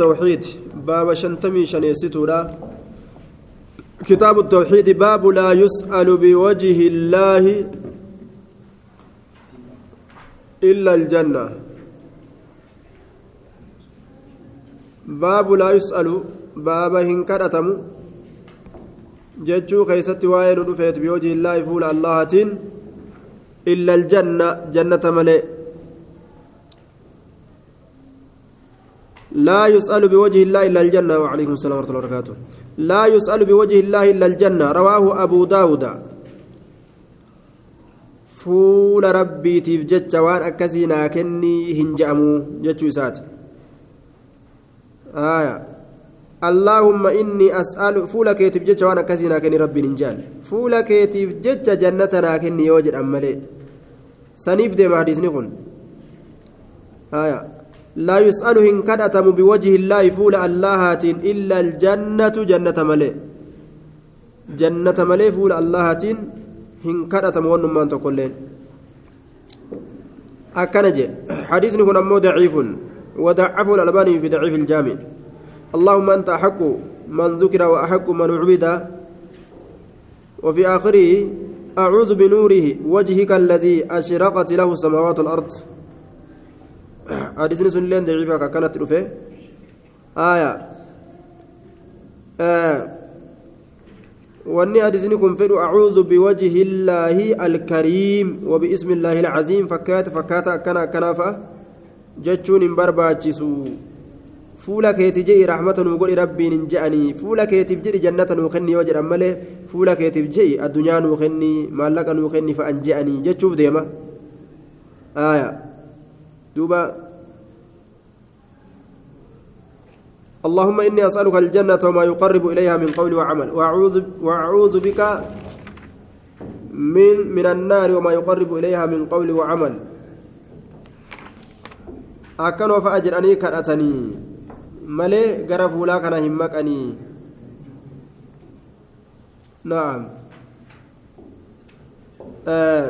التوحيد باب شنتمي شنيستورا كتاب التوحيد باب لا يسأل بوجه الله إلا الجنة. باب لا يسأل باب هنكرتم جتشو خيست واين رفيت بوجه الله فول الله إلا الجنة جنة ملئ. لا يسأل بوجه الله إلا الجنة وعليكم السلام ورحمة الله وبركاته. لا يسأل بوجه الله إلا الجنة. رواه أبو داود. فول ربي تفجت وان أكسينا كني هنجأمو جتشو سات آية. اللهم إني أسأل فول كيتف جتش وان أكسينا كني ربي ننجال فول كيتف جتش جنتنا كني يوجد أمالي. سنيف دي مهديسني قل آية. لا يسأل هن كدتم بوجه الله فول اللهات إلا الجنة جنة ملئ. جنة ملئ فول اللهات هن كدتم ونمان تقولين أكنج حديث هنا مو ضعيف وضعفه الألباني في ضعيف الجامع. اللهم أنت أحق من ذكر وأحق من عبد. وفي آخره أعوذ بنوره وجهك الذي أشرقت له السماوات والأرض. حديثني سن لين ضعيفة كانت رفه آية آه واني حديثني كن فدو أعوذ بوجه الله الكريم وباسم الله العظيم فكات فكات كنا كنافة جتشون برباچسو fuula keeti jedhi rahmata nuu godhi rabbiin hin je'anii fuula keetiif jedhi jannata nuu kenni yoo jedhan malee fuula keetiif jedhi addunyaa nuu kenni maallaqa nuu kenni fa'an je'anii jechuuf deema aayaa دوبا. اللهم إني أسألك الجنة وما يقرب إليها من قول وعمل. وأعوذ وأعوذ بك من من النار وما يقرب إليها من قول وعمل. فأجر أني كرأتني ملي غرفوا لا كان همك أني نعم. آه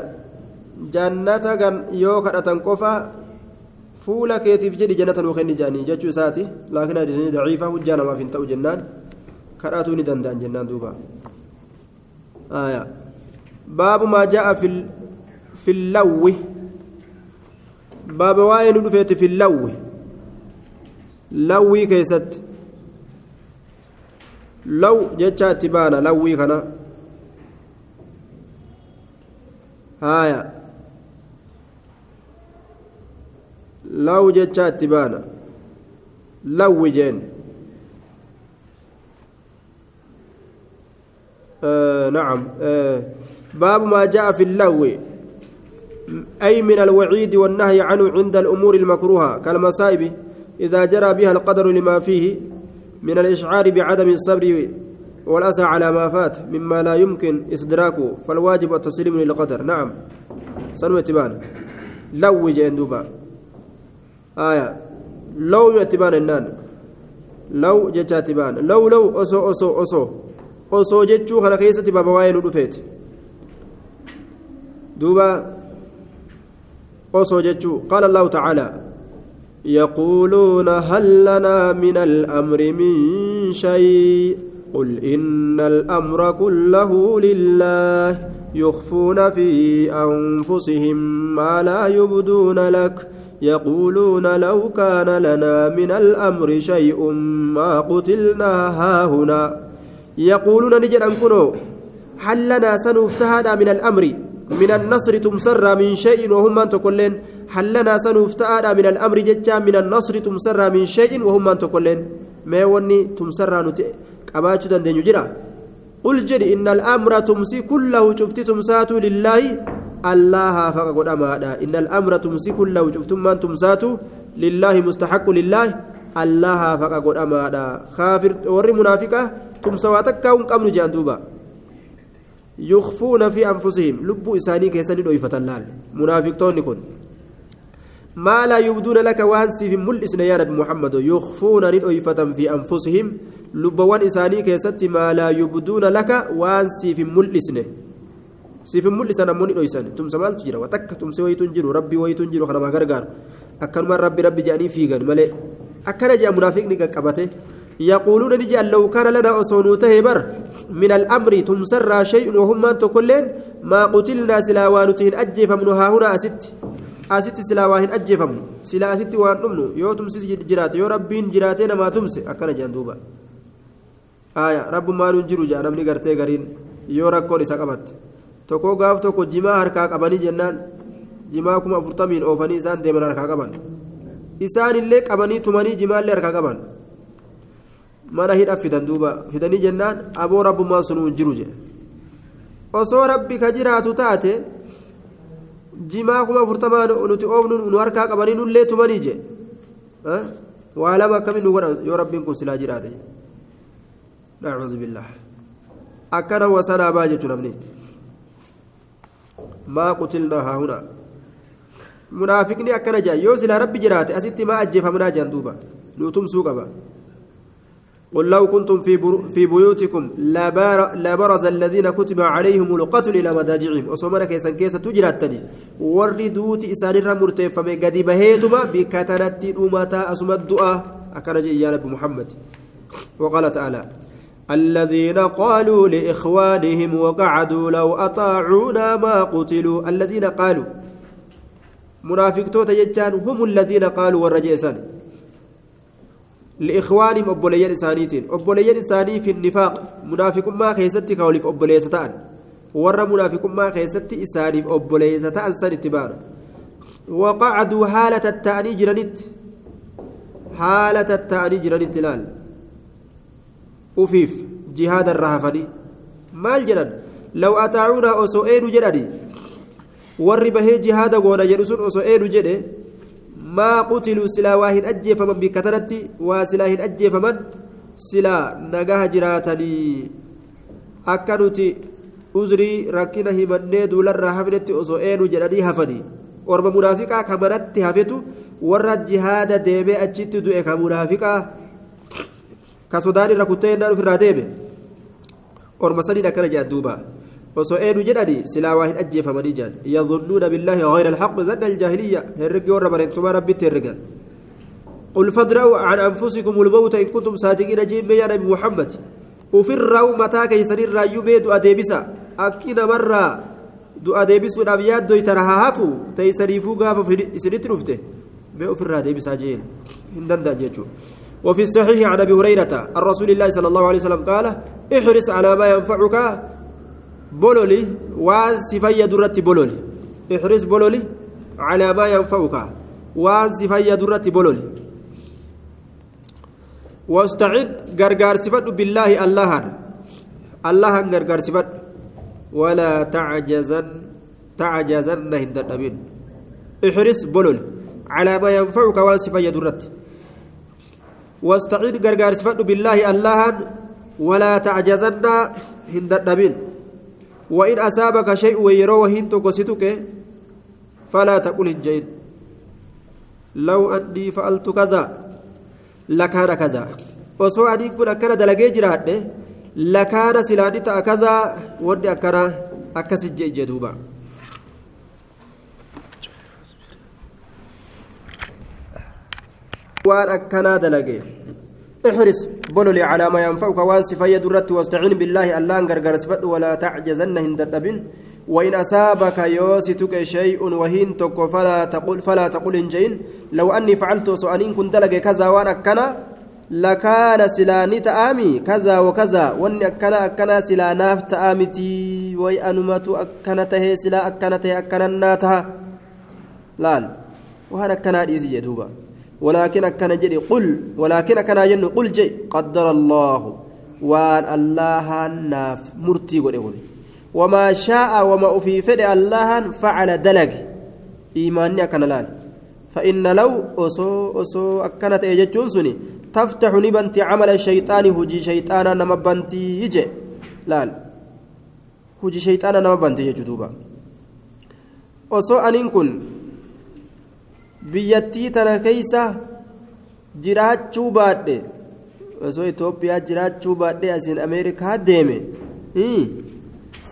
جنة يو كرأتن قفا keetiif jedhi jannata nuu kenni jedhanii jechuu isaati laakiin hadiisni daciifa hujjaa namaaf hin ta'u jennaan kadhatuu ni danda'an jennaan duuba baabu maa jaa'a fi lawwi baaba waa'ee nu dhufeeti fi lawwi lawwii keessatti law jechaa itti baana lawwii kana haaya law jechaa itti baana lawwi jeen نعم. آه باب ما جاء في اللو أي من الوعيد والنهي عنه عند الأمور المكروهة كالمصائب إذا جرى بها القدر لما فيه من الإشعار بعدم الصبر والأسى على ما فات مما لا يمكن إصدراكه فالواجب التسليم للقدر. نعم. سنوة تبان لو دوبا. آية لو يتبان النان لو جتا تبان لو لو أسو أسو أسو أسو جتشو خنا كيسة بابا واين ودفيت دوبا أسو جتشو قال الله تعالى يقولون هل لنا من الأمر من شيء قل إن الأمر كله لله يخفون في أنفسهم ما لا يبدون لك يقولون لو كان لنا من الأمر شيء ما قتلنا هاهنا يقولون نجد أنكنو هل لنا سنفتهد من الأمر من النصر تمسر من شيء وهم من تقولين هل لنا سنفتهد من الأمر جتا من النصر تمسر من شيء وهم من تقولين ما وني تمسر نت قباتشو دندن جرا قل جري إن الأمر تمسي كله شفت تمسات لله allaha faqa godhamaadha inna al'amra tumsiku lahu cuftummaan tumsaatu lillaahi mustaxaqu lillaahi allaha faqa godhamaadha kaafir warri munaafiqa tumsa waa takkaa hin qabnu jean duuba yukfuuna fi anfusihim lubbuu isaanii keessani dhoyfatan laal munaafiqtoonni kun ما لا يبدون لك وانسي في ملئسنا يا نبي محمد يخفون ندويفة في أنفسهم. لبوان إساني كيست ما لا يبدون لك وانسي في ملئسنا siifin mul'isan ammoo ni dhoysan tumsa maaltu jira watakka tumse wayituun jiru rabbi wayituun jiru kanama gargaaru akkanumaan rabbi rabbi jedhanii fiigan malee akkana jea munaafiqni qaqqabate يقولون نجي لو كان لنا أصونوته بر من الأمر تمسر شيء وهم من تقولين. ما قتلنا سلا وانتهن أجفمن ها هنا أست. asitti silaa waa hin ajjeefamnu silaa asitti waan dhumnu yoo tumsis jiraate yoo rabbiin jiraate namaa tumse akkana jedhan duuba. Rabbumaanuun jiru jedha namni gartee gariin yoo rakkoon isa qabatte. Tokko gaaf tokko jimaa harkaa qabanii jennaan jimaa kuma afurtamiin oofanii isaan deeman harkaa qaban. Isaanillee qabanii tumanii jimaallee harkaa qaban. Mana hidha fidan duuba. Fidanii jennaan aboo rabbumaan sunuun jiru jedha osoo rabbi ka jiraatu taate. Jimaa kuma afurtamaa nuti oofnu nu harkaa qabanii nullee tumanii jedhe waa lama akkamiin nu godhan yoo rabbiin kun silaa jiraate nacuudhu billah akkana wasanaa baa jechuu namni maa qutilnaa haa hunaa munaafiqni akkana jedhan yoo silaa rabbi jiraate asitti maa ajjeefamnaa jedhan duuba nuutumsuu qaba قل لو كنتم في في بيوتكم لبرز الذين كتب عليهم القتل إلى مضاجعهم. وصومنا كيسن كيسه تجراتني وردوت إسان رمرت فمي قد بهيتما بكتنت امتا اسم الدعاء اكرج يا نبي محمد. وقال تعالى الذين قالوا لإخوانهم وقعدوا لو أطاعونا ما قتلوا. الذين قالوا منافق توتا هم الذين قالوا والرجيسان لإخوانهم أبوليين إسانيتين أبوليين إساني في النفاق. منافق ما خيستي كوليف أبوليس تان. ورى منافق ما خيستي إساني أبوليس تان سن اتبار وقعدوا حالة التأني جرنت حالة التأني جرنت لال. أفيف جهاد الرهفني. مال جرن لو أطاعونا أسوئين جرني warri bahee jihaada goona jedhu sun osoo eenu maa qutiluu silaa waa hin ajjeefaman bikka tanatti waa silaa hin ajjeefaman silaa nagaha jiraatanii akka nuti uzrii rakkina himannee duularraa hafnetti osoo eenu jedhanii hafanii orma munaafiqaa ka manatti hafetu warra jihaada deemee achitti du'e ka munaafiqaa ka sodaan irra kuttee yennaan ofirraa deeme orma saniin akkana jedhan duubaa osoo eenu jedhani silaa waa hin ajjeefamanii jaan yadunnuuna billaahi gayra alxaqi zanna aljaahiliyya herregi warra bareentuma rabbitti herregan قل فادروا عن أنفسكم الموت إن كنتم صادقين. جيم يا نبي محمد. وفروا متى كيسن الرايو بيدو أديبسا. أكينا مرة دو أديبسو نبيات دو يترهافو تيسريفو غافو سنت رفته بيو فرا ديبسا جين هندن جيجو. وفي الصحيح عن أبي هريرة الرسول الله صلى الله عليه وسلم قال احرص على ما ينفعك. Bololi waan si fayyadu irratti bololi ihris bololi calaa maa yanfa'uka waan si fayyadu irratti bololi billaahi allahan allahan gargaarsifadhu walaa tacjazan tacjazanna hin dadhabin ihris bololi calaa maa yanfa'uka waan si fayyadu irratti wastacin gargaarsifadhu billaahi allahan walaa tacjazanna hin dadhabin وإن أصابك شيء ويرو وهين تقصتك فلا تقل الجين لو أني فعلت كذا لكان كذا kun akkana dalagee jiraadhe lakaana silaani ta'a kazaa wanni akkana akkas ijje ijje duuba waan akkanaa dalagee احرص بلولي على ما ينفعك وانسف يدرت واستعين بالله الله غرغر سفد ولا تعجزن هندبن وإن أصابك يوسيتك شيء وهين تك فلا تقول فلا تقول إن لو أني فعلت سؤالين كنت لك كذا وأنا كنا لكان سلاني تآمي. كذا وكذا. وأني أكنا أكنا سلاناف تآمتي. وي أنمت أكنته سلا أكنته أكنناتها. لال وهنا أكنا ديزي جدوبا ولكن أكن جدي قل ولكن أكن جن قل جي قدر الله. وأن الله ناف مرتي قل وما شاء وما أفي فد الله فعل دلق. إيماني أكن لال فإن لو أسو أسو أكنت إجتون سني تفتح نبنتي عمل الشيطان هجي شيطانا نمبنتي يجي. لال هجي شيطانا نمبنتي يجدوبا أسو أنين كن. Biyyattii tana keeysa jiraachuu baadhe osoo itoophiyaa jiraachuu baadhe asiin ameerikaa deeme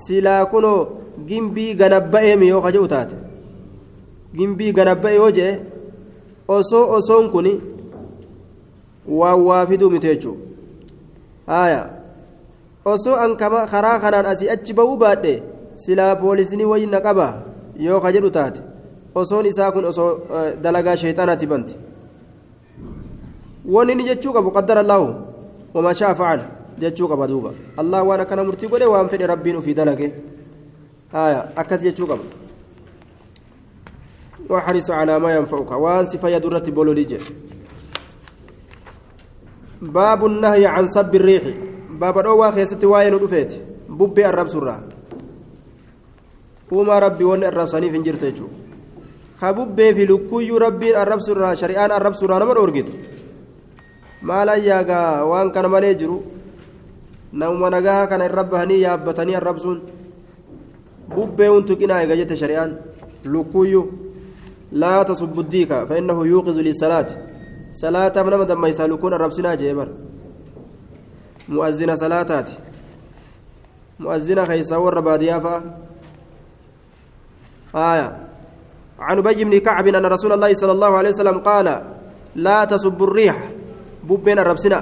silaa kunoo gimbii ganabba'eemi yoo kaja'u taate gimbii ganabba'e yoo jee osoo osoon kun waan waa fiduu miti jechuudha haaya osoo an karaa kanaan asii achi ba'uu baadhe silaa poolisni wayii na qaba yoo ka jedhu taate osoon isaa kun osoo dalagaa sheexanaatti bante wanni inni jechuu qabu qaddara allahu wamaa shaa facala jechuu qaba duuba allah waan akkana murtii godhe waan fedhe rabbiin ufii dalage haaya akkas jechuu qaba وحرص على ما ينفعك وان سفيا درة بولوليجي باب النهي عن سب الريح باب الأوى خيست واين رفيت ببي الرب سرة وما ربي ون الرب صنيف انجرت كببي في لكوي ربي الرب سرة شريان الرب سرة نمر أورجت ما لا ياغا وان كان مالي جرو نوم نغاها كان الرب هني يابتني الرب سن ببي ونتقنا يغجت شريان لكوي لا تصب الديك فإنه يوقظ للصلاة صلاة من مدى ما يسالكون الربسنا جيبر مؤذن صلاتات مؤذن خيسا والربادية فا آية عن أبي بن كعب أن رسول الله صلى الله عليه وسلم قال لا تصب الريح. ببين الربسنا.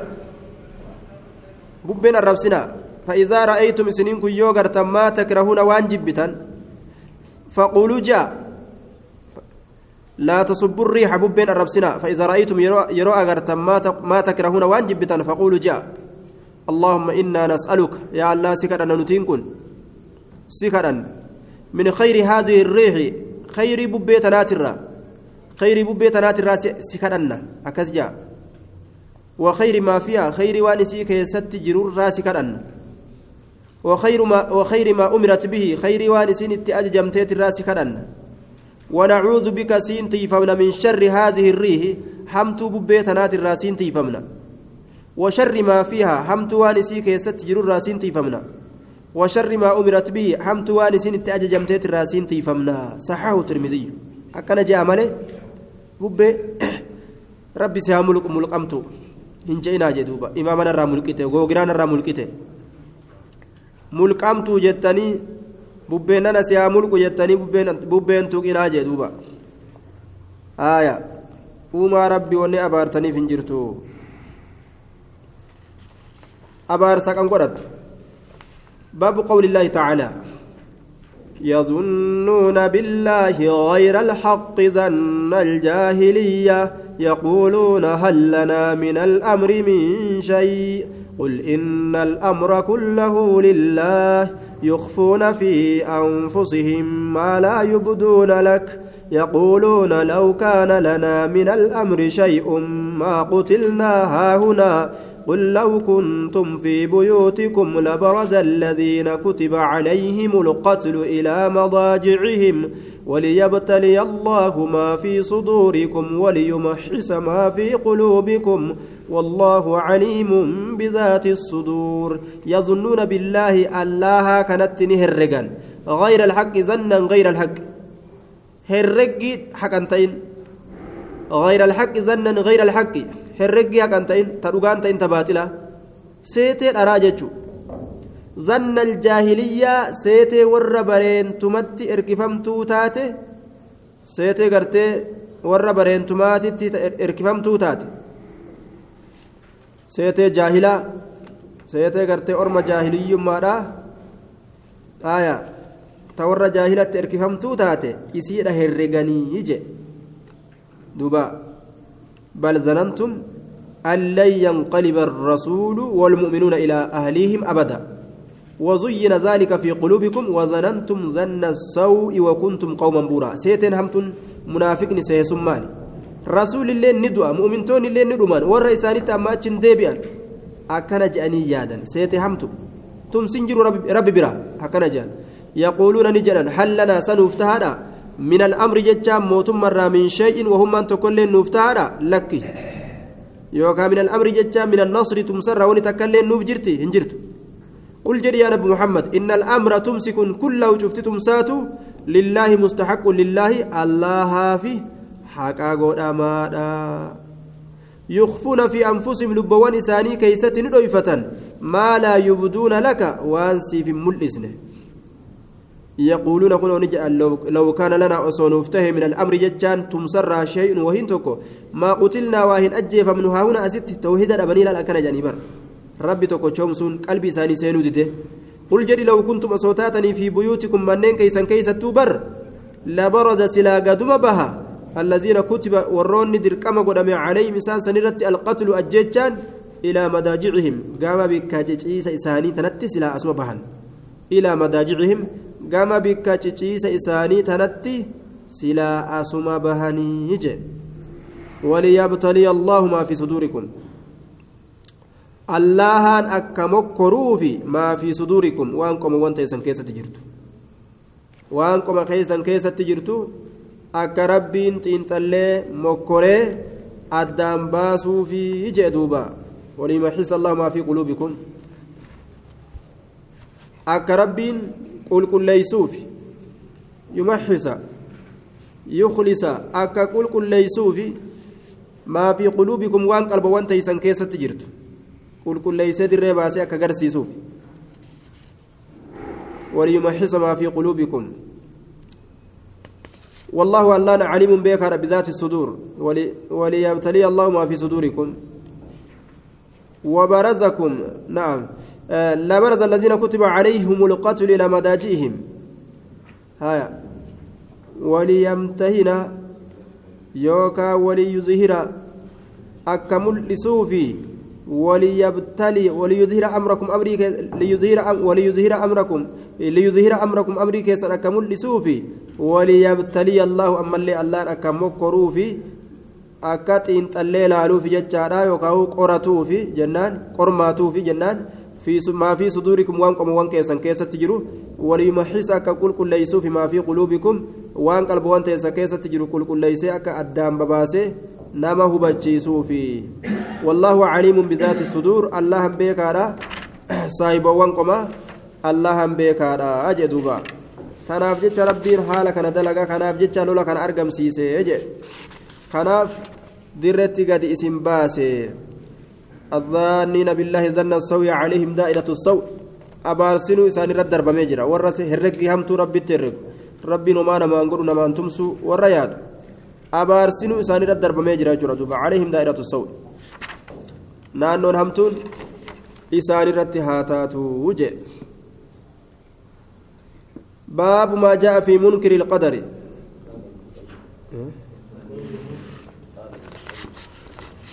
ببين الربسنا. فإذا رأيتم سنينكم يوغر ما تكرهون وأن فقولوا جاء. لا تصبوا الريح. ببين الربسنا. فإذا رأيتم يرى أغرتم ما تكرهون وانجبتا فقولوا جاء. اللهم إنا نسألك. يا الله سكرا نتينكن سكرا من خير هذه الريح خير ببيت ناترا خير ببيت ناترا سكرا أكسجا وخير ما فيها. خير وانسيك يست جرور راسكرا وخير ما وخير ما أمرت به. خير وانسين التأججمتيت راسكرا ونعوذ بك سين تيفمنا من شر هذه الريح. حمت ببيتنات الراسين تيفمنا وشر ما فيها. حمت وانسي كيست جر الراسين تيفمنا وشر ما أمرت به حمت وانسين التأججمتيت الراسين تيفمنا صححه الترمذي أكن جاء ماله ببي ربي سيها ملك ملك أمتو jee duuba imaamana irraa mulqite googiraan irraa mulqite mulqamtuu jettanii bubbeen nana si haa mulqu jettanii bubbeen tuqinaa jee duuba aaya uumaa rabbi wanni abaartaniif hin jirtu abaarsa kan godhattu باب قول الله تعالى يظنون بالله غير الحق ظن الجاهلية يقولون هل لنا من الأمر من شيء؟ قل إن الأمر كله لله يخفون في أنفسهم ما لا يبدون لك يقولون لو كان لنا من الأمر شيء ما قتلنا هاهنا قل لو كنتم في بيوتكم لبرز الذين كتب عليهم القتل إلى مضاجعهم وليبتلي الله ما في صدوركم وليمحص ما في قلوبكم والله عليم بذات الصدور. يظنون بالله الله كانت نهرجا غير الحق ظنا غير الحق. هرجي حقنتين. غير الحق ظنا غير الحق. هرجي حقنتين ترغانتين تباتلا. سيتي أراجتشو ظن الجاهلية سيتي ور برينتمتي إركفمتو تاتي سيتي قرتي ور برينتماتي إركفمتو تاتي seetee jaahilaa seetee gartee orma jaahiliyyummaadha aya ta warra jaahilatti erkifamtuu taate isiidha herreganii je duba bal zanantum an lan yanqaliba arrasuulu waalmu'minuuna ilaa ahlihim abada وزين ذلك في قلوبكم وظننتم ظن السوء وكنتم قوما بورا سيتين همتون منافق نسيسم مالي rasuulillee ni du'a mu'mintoonni illee ni dhuman warra isaanitti amma achiin deebi'an akkana je'anii yaadan seete hamtu tumsin jiru rabbi bira akkana je'an al'amri jechaa mootummarraa min shay'in wahummaan tokkollee nuuf tahaadha lakki yookaan min al'amri jechaa min annasri tumsarraa wani takkaillee nuuf jirti hin jirtu قل جري يا نبي محمد إن الأمر تمسك كله شفت تمساته لله مستحق لله الله haqaa godhamaadha yukfuuna fi anfusihim lubbawwan isaanii keeysatti ni dhoyfatan maa laa yubduuna laka waan siif hin mul'isne يقولون كن ونجأ لو, لو كان لنا أصون افتهم من الأمر ججان تمسر شيء وهن تكو ما قتلنا واهن أجي فمن هنا أزت توحيدا أبني لا أكن جانبر ربي تكو شومسون قلبي ساني سينو دده قل جدي لو كنتم أصوتاتني في بيوتكم منين كيسا كيسا توبر؟ لبرز سلا قدم بها الذين كتب وروني دركما قدم عليهم إنسان سنرت القتل أجيتشان إلى مداجعهم. قام بكاجيس إساني تنتي سلا بهن إلى مداجعهم gama bikka ciciisa isaanii tanatti silaa asuma bahanii je waliyabtaliya allaahu maa fi suduurikum allahaan akka mokkoruufi maa fi suduurikum waan qoma wanta isan keessatti jirtu waan qoma keessan keessatti jirtu akka rabbiin xiinxallee mokkoree addaan baasuufi jee duuba walimaxisa allahu maa fi quluubikum akka rabbiin qulqulleeysuuf yumaxisa yuklisa akka qulqulleeysuuf maa fi quluubikum waan qalbawwan teeysan keessatti jirtu qulqulleeysee dirree baasee akka garsiisuuf وليمحص ما في قلوبكم والله ألانا عليم بك بذات الصدور ولي وليبتلي الله ما في صدوركم وبرزكم نعم آه لا برز الذين كتب عليهم القتل إلى مداجئهم هايا. وليمتهن يوكا وليظهر أكمل لسوفي وليبتلي وليظهر أمركم أمري ليظهر وليظهر أمركم ليظهر أمركم أمري كيسا أكمل لسوفي وليبتلي الله أما اللي الله أكمل كروفي. akka xiinxallee laaluufi jechaadha yookaan qoratuufi jennaan qormaatuufi jennaan maafii suduurikum waan qomawwan keessan keessatti jiru waliyumaxisa akka qulqulleeysuufi maafii quluubikum waan qalbawwan teessa keessatti jiru qulqulleeysee akka addaan babaasee nama hubachiisuufi wallaahu caliimun bizaati suduur allahan beekaadha saahibawwan qoma allahan beekaadha jee duuba kanaaf jecha rabbiin haala kana dalaga kanaaf jecha lola kana argamsiise jee kanaaf dirretti gadi isin baase الظانين بالله ظن السوء عليهم دائرة السوء. أبارسنوا إسان رد درب ميجرا. ورس هرقي همتو ربي ترق. ربي نما نما انقروا نما انتمسوا والرياض أبارسنوا إسان رد درب ميجرا جرا عليهم دائرة السوء. نانون همتون إسان رد هاتاتو وجه. باب ما جاء في منكر القدر.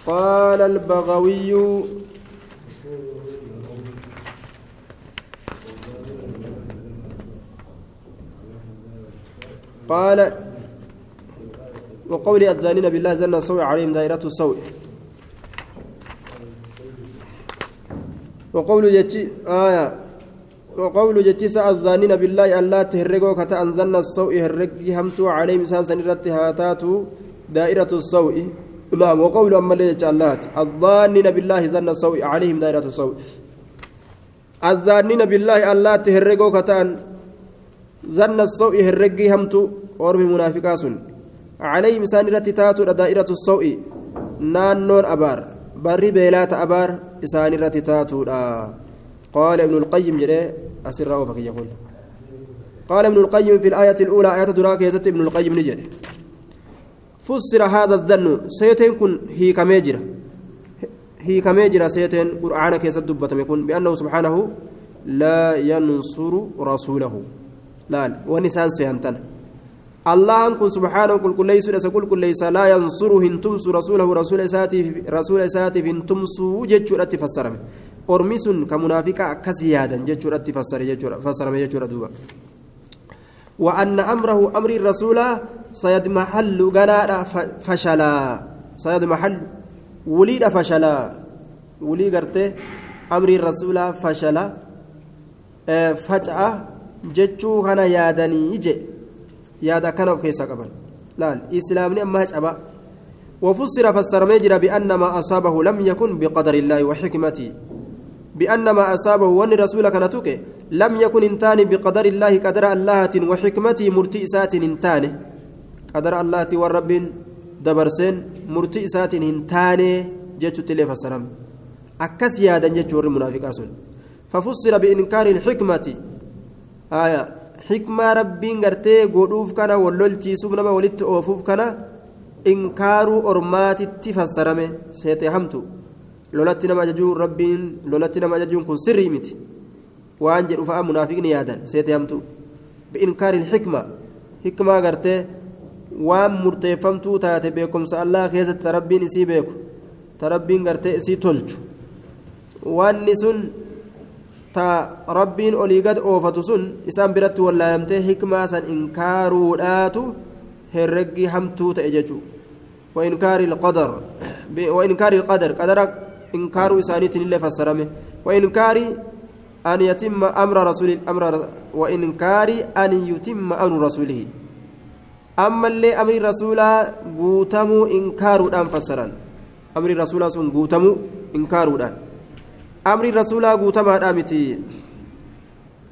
قال البغوي قال وقول الزانين بالله زن السوء عليهم دائرة السوء. وقول جتي آية. وقول جتي الزانين بالله ألا تهرقوا كتا أنزلنا السوء هرقي همتو عليهم سانسان رتهاتاتو دائرة السوء. نعم وقول أما ليجعلات الظانين بالله ظن السوء عليهم دائرة السوء. الظانين بالله الله تهرقوا كتان. ظن السوء هرقي همتو أورم منافقاس عليهم سانرة تاتو دائرة السوء. نانون أبار. بري بيلات أبار سانرة تاتو قال ابن القيم جري أسر يقول. قال ابن القيم في الآية الأولى آية دراك يزت ابن القيم نجري. فسر هذا الظن سيتين كن هي كميجرة هي كميجرة سيتين قرآن كيس الدبة يكون بأنه سبحانه لا ينصر رسوله لا ونسان سيانتن الله كن سبحانه كل كل ليس كل كل ليس لا ينصر هنتمس رسوله رسول ساتي رسول ساتي هنتمس جتشورة تفسر أرمس كمنافقة كسيادا جتشورة تفسر جتشورة فسر جتشورة دوبا وأن أمره أمر الرسول سيضمحل غناء فشلا سيضمحل وليد فشلا. ولي قرته أمر الرسول فشلا. فجأة جتشو كان يادني يجي. yaada kana of keessaa qaban laal islaamni amma hacaba وفسر فسر مجرى بأن ما أصابه لم يكن بقدر الله وحكمته. بأن ما أصابه وأن رسولك نتوك لم يكن انتان بقدر الله قدر الله وحكمته مرتئسات انتان قدر الله والرب دبرسين مرتئسات انتان جتشو تلي فسرم أكس يادا جتشو المنافق أسن ففسر بإنكار الحكمة آية rabbiin gartee godhuuf kana wallolchiisuuf nama walitti oofuuf kana inkaaruu ormaatitti fassarame seetee hamtu lolatti nama ajajuun rabbiin lolatti nama ajajuun kun sirrii miti waan jedhu fa'a munaafiqni yaadan seetee hamtu bi'inkaari xikmaa xikmaa gartee waan murteeffamtuu taate beekumsa allah keessatti ta rabbiin isii beeku ta rabbiin gartee isii tolchu wanni sun ta rabbiin olii gad oofatu sun isaan biratti wallaalamtee hikmaa san inkaaruudhaatu herreggii hamtuu ta'e jechuu وإنكار القدر وإنكار القدر قدر إنكار إسانيت الله فسرمه وإنكار أن يتم أمر رسول أمر وإنكار أن يتم أمر رسوله. أما اللي أمر رسولا قوتموا إنكار الآن فسرا أمر رسولا سن قوتموا إنكار الآن أمر رسولا قوتما الآمتي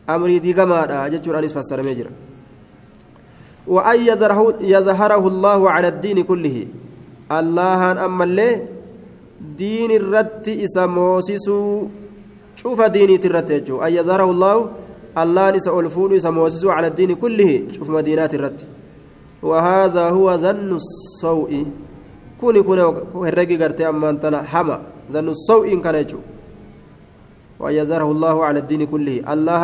أمر ديقما جتشور أنس فسر مجرى وأن يظهره, يظهره الله على الدين كله. الله أما اللي دين الرد إسا موسسو شوف ديني ترت أن يظهره الله الله نسأل الفول إسا موسسو على الدين كله. شوف مدينات الرد وهذا هو ظن السوء كوني كوني هرقي قرتي أما أنتنا حما. ظن السوء إن كان يجو ويزره الله على الدين كله. الله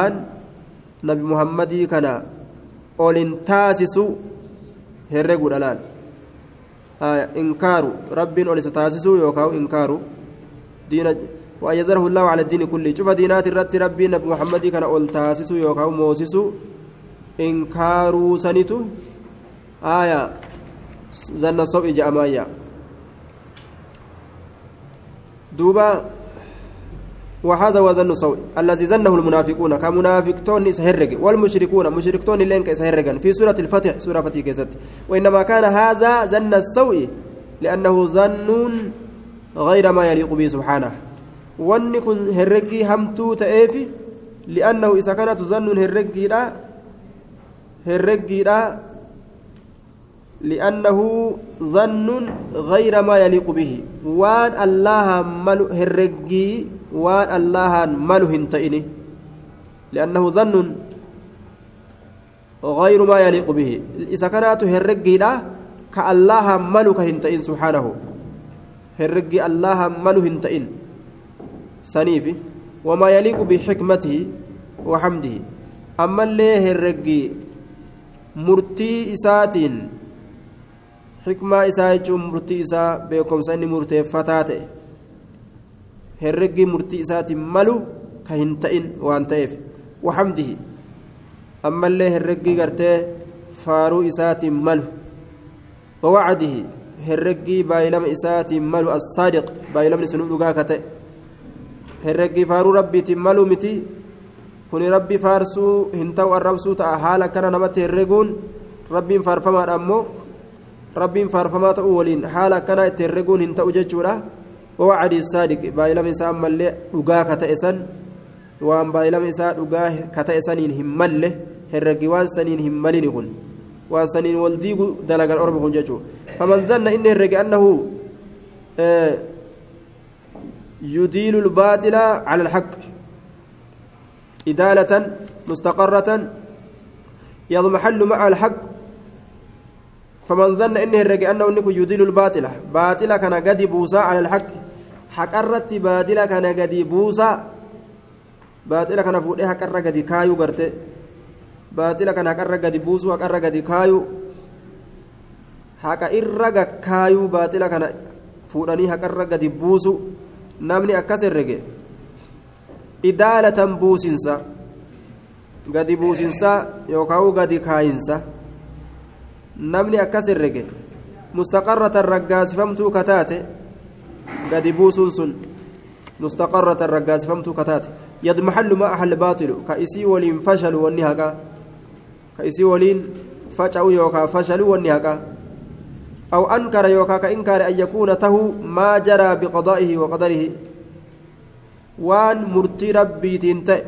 نبي محمد كان أولين تاسسو هرقوا الآن آه إنكارو. رب أوليس تاسسو يوكاو إنكارو. دين ويزره الله على الدين كله. شوف دينات الرد ربي نبي محمد كان أول تاسسو يوكاو موسسو. إنكارو سنتو. آية. زن الصوء جأمايا دوبا. وهذا وزن الصوء الذي زنه المنافقون. كمنافقتون سهرج والمشركون. مشركتون لين كسهرجا في سورة الفتح. سورة فتح كيست. وإنما كان هذا زن السوء لأنه ظن غير ما يليق به سبحانه. ونكن هرجي همتو تأفي لأنه إذا كانت ظن هرجي لا هرجي لا لأنه ظن غير ما يليق به وان الله ملو هرجي وان الله ملو هنتئني لأنه ظن غير ما يليق به إذا كانت هرجي لا كالله ملو كهنتئن سبحانه هرجي الله ملو هنتئن سنيفي وما يليق بحكمته وحمده أما اللي هرجي مرتي إساتين xikmaa isaa jechuun murtii isaa beekumsa inni murteeffataa ta'e herreggii murtii isaatiin malu ka hin ta'in waan ta'eef waxamdihi ammallee herreggii gartee faaruu isaatiin malu wawacdihi herreggii baay'ilama isaatiin malu assaadiq herreggii faaruu rabbiitiin malu miti kuni rabbi faarsuu hin ta'u arrabsuu ta'a haala akkana namatti herreguun rabbiin faarfamaadha ammoo rabbiin faarfamaa ta'uu waliin haala akkanaa itti herreguun hin ta'u jechuudha wawacdii saadiq baay'ilama isaa ammallee dhugaa ka ta'e san waan baay'ilama isaa dhugaa ka ta'e saniin hin malle herregi waan saniin hin malini kun waan saniin wal diigu dalagan ormi kun jechuudha faman zanna inni herrege annahu يديل الباطل على الحق. إدالة مستقرة يضمحل مع الحق. فمن ظن إنه الرجع أنه إنك يدل الباطلة باطلة كان قد بوسا على الحق. حقرت باطلة كان قد بوسا باطلة كان فوقها حقر قد كايو قرتي باطلة كان حقر قد بوسو حقر قد كايو. حق إرقا كايو باطلة كان فوقني حقر قد بوسو. نمني أكسر رجع إدالة بوسنسا قد بوسنسا يوكاو قد كاينسا namni akkas herrege mustaqarratan raggaasifamtuu kataate gadi buusuun sun mustaqarratan raggaasifamtuu kataate yadmaxallu ma ahal baatilu ka isii waliin fashalu wanni haqaa ka isii waliin faca'u yookaa fashalu wanni haqaa أو أنكر يوكا كإنكار أن يكون ته ما جرى بقضائه وقدره وان مرتي ربي تنتئ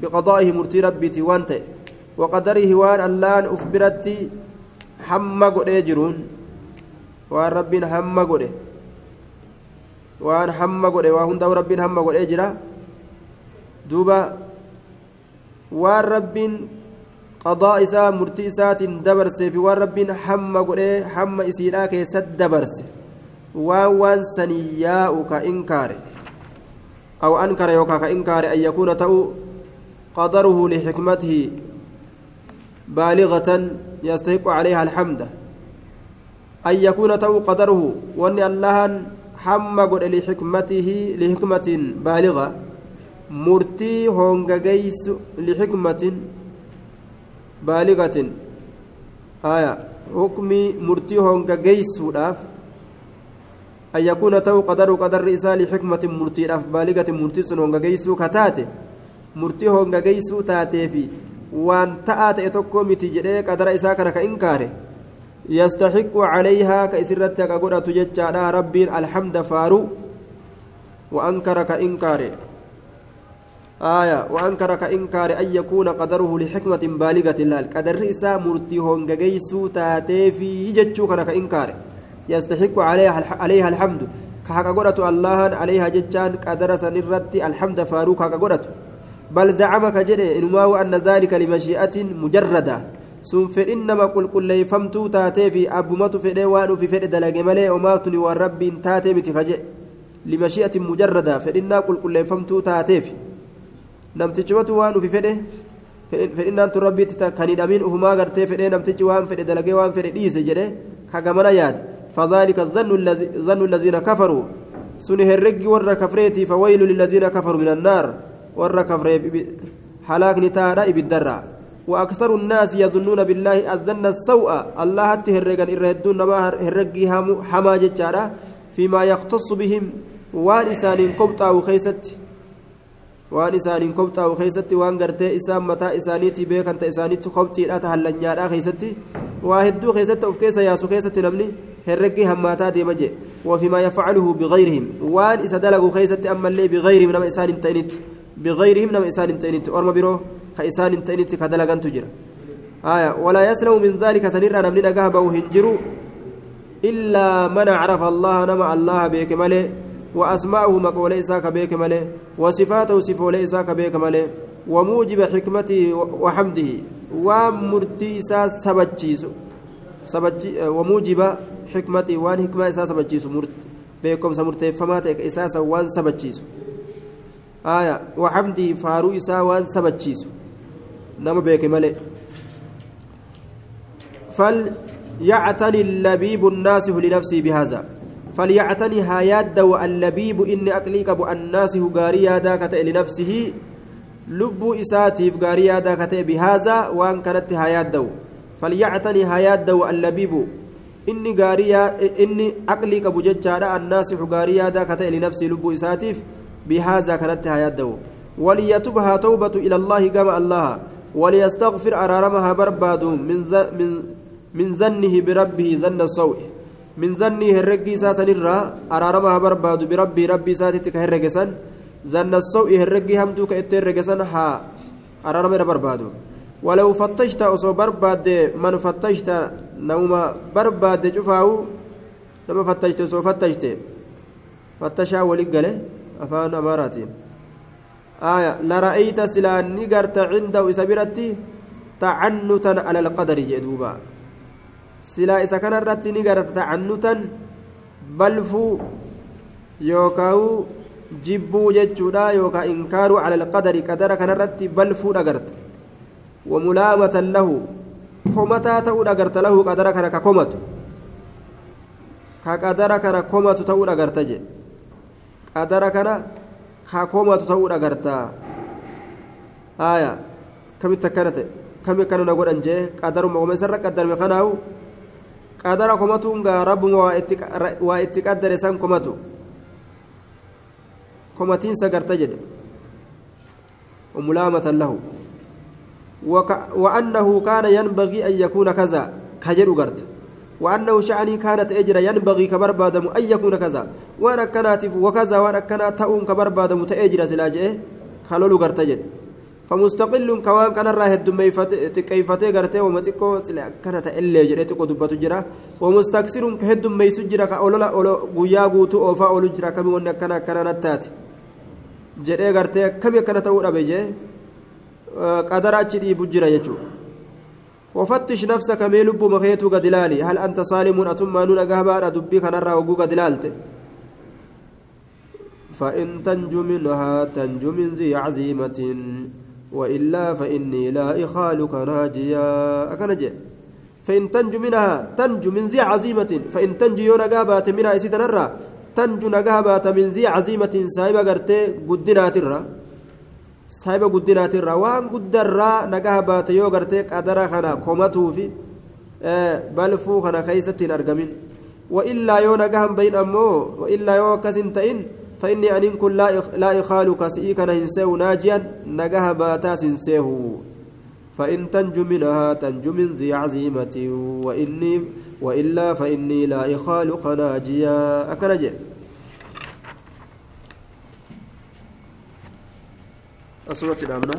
بقضائه مرتي ربي تنتئ وقدره وان اللان أخبرتي hamma godhee jiruun waan rabbiin hamma godhe waan hamma godhe waa hundaa'u rabbiin hamma godhee jira duuba waan rabbiin waan rabbiin hamma godhee hamma isiidhaa keessatti dabarse waan waan sanii yaa'u ka inkaare aw ankara yookaa ka inkaare an yakuuna ta'u qadaruhu lixikmatihi baaligatan yastahiqu calayha alxamda an yakuuna ta'u qadaruhu wanni allahan hamma godhe lixikmatihi lixikmatin baaliga murtii hongageysu lixikmatin baaligatin haya hukmii murtii hongageysuudhaaf an yakuuna ta'u qadaru qadarri isaa lixikmatin murtiidhaaf baaligatin murtii sun hongageysuu ka taate murtii hongageysuu taateefi waan ta'aa ta'e tokko miti jedhee qadara isaa kana ka inkaare yastaxiqu calayhaa ka isirratti haqa godhatu jechaadha rabbiin alhamda faaruu wa ankara ka inkaare آية وأنكر كإنكار أن يكون قدره لحكمة بالغة لال قدر إسا مرتي هونغيسو تاتي في جتشو كان كإنكار يستحق عليها عليها الحمد. كحق قرأت الله عليها جتشان قدر سنرتي الحمد فاروق حق قرأت. بل زعم كجري إنما أن ذلك لمشيئة مجردة. sun fedhin nama qulqulleeyfamtuu taatee fi abbumatu fedhee waan ufi fedhe dalage malee omaatuni waan rabbiin taatee miti kaje limashi'atin mujarrada fedhinnaa qulqulleeffamtuu taateefi namtichumatu waan ufi fedhe fedhinnaan tun rabbiitti kan hidhamiin ufumaa gartee fedhee namtichi waan fedhe dalagee waan fedhe dhiise jedhe kagamana yaade fadhaalika zannu allaziina kafaruu suni herreggi warra kafreetii fawaylu lillaziina kafaruu min annaar warra kafreef halaakni taadha ibiddarraa وأكثر الناس يظنون بالله الظن السوء الله تهرجن إرهدون ما هرجي حما جتارا فيما يختص بهم وان إسان وخيست waan isaaniin kobxaa'u keessatti waan gartee isaan mataa isaaniitii beekanta isaaniitti kobxiidha tahallanyaadha keessatti waa hedduu keessatti of keessa yaasu keessatti namni herreggii hammaataa deema jee wafimaa yafcaluhu bigayrihim waan isa dalagu keessatti ammallee bigayrihim nama isaan hin ta'initti bigayrihim nama isaan hin ta'initti orma biroo ka isaan hin ta'initti ka dalagantu jira آية ولا يسلم من ذلك سنرى نمني نجاه هنجرو إلا من عرف الله نما الله بك ملئ وأسماءه مقولة إساك بيك ماله وصفاته صفولة إساك بيك ماله وموجب حكمته وحمده. ومرتي إساس سبجيس سبجي وموجب حكمته وان حكمة إساس سبجيس مرت بيكم سمرتي فماتك إساس وان سبجيس آية وحمده فارو إسا وان سبجيس نما بيك ماله فليعتني اللبيب الناسف فليعتني هاياد واللبيب إني أقليك أبو الناس غاري يادا كتئ لنفسه لب إساتيف غاري يادا كتئ بهذا وأن كانت هاياد دو فليعتني هاياد واللبيب إني غاري إني أقليك أبو ججارة الناس غاري يادا كتئ لنفسه لب إساتيف بهذا كانت هاياد دو وليتبها توبة إلى الله كما الله وليستغفر أرارمها برباد من من من ظنه بربه ظن السوء من ظني هرقي ساسن الرا أرارما برباد بربي ربي ساتي كهرقسن ظن السوء هرقي همدو كإتهرقسن ها أرارما بربادو. ولو فتشت أصو برباد من فتشت نوما برباد شفاو نما فتشت أصو فتشت. فتشا ولقله أفان أماراتين آية لرأيت سلان نقرت عنده إسابيرتي تعنتا على القدر جدوبا silaa isa kanarratti ni garata tacannutan balfuu yookaan jibbuu jechuudha yookaan inkaaruu cala alqadari qadara kanarratti balfuu dhagarta wamulaamatan lahu komataa ta'uu dhagarta lahu qadara kana ka komatu ka qadara kana komatu ta'uu dhagarta je qadara kana ka komatu ta'uu dhagarta haaya kamitti akkana ta'e kami akkana na godhan jee qadaruma uma isarra qaddarme qadara komatuun gaa rabbuma waa itti qaddare san komatu komatiinsa garta jedhe وملامة له. وأنه كان ينبغي أن يكون كذا. كجر قرت وأنه شعني كانت أجر ينبغي كبربادم أن يكون كذا. وأنا كانت وكذا. وأنا كانت تؤم كبربادم تأجر سلاجئ. خلول قرت جد. فمستقل كوان كان الراه تكيفتي غرتي ومتكو كانت إلا جريت قدبة جرا. ومستكثر كهدم ميس جرا كأولولا أولو غيا غوتو أوفا أولو جرا. كمي ون كان كان نتات جري غرتي كمي كان تقول أبي جي؟ قدر أجري بجرا يجو. وفتش نفسك ميلب مخيتو قد لالي هل أنت صالم أتم نون قهبا دبي كان الرا قد لالت فإن تنجو منها تنجو من ذي عزيمة. وإلا فإني لا إخالك ناجيا. أكنجي فإن تنجو منها تنجو من ذي عزيمة. فإن تنجو يونا قابات منها إسيتنرا تنجو نقابات من ذي عزيمة سايبا قرتي قدنات الرّ saahiba guddinaatirraa waan guddarraa nagaa baate yoo gartee qadara kana komatuufi balfuu kana keeysatti hin argamin وإلا يو نجهم بين أمو. وإلا يو كسن تئن فإني أن كن لا إخال كسئي كان هنسيه ناجيا نجها باتا سنسيه. فإن تنجو منها تنجو من ذي عزيمة وإني وإلا فإني لا إخال خناجيا أكنجي. asumatti dhaabna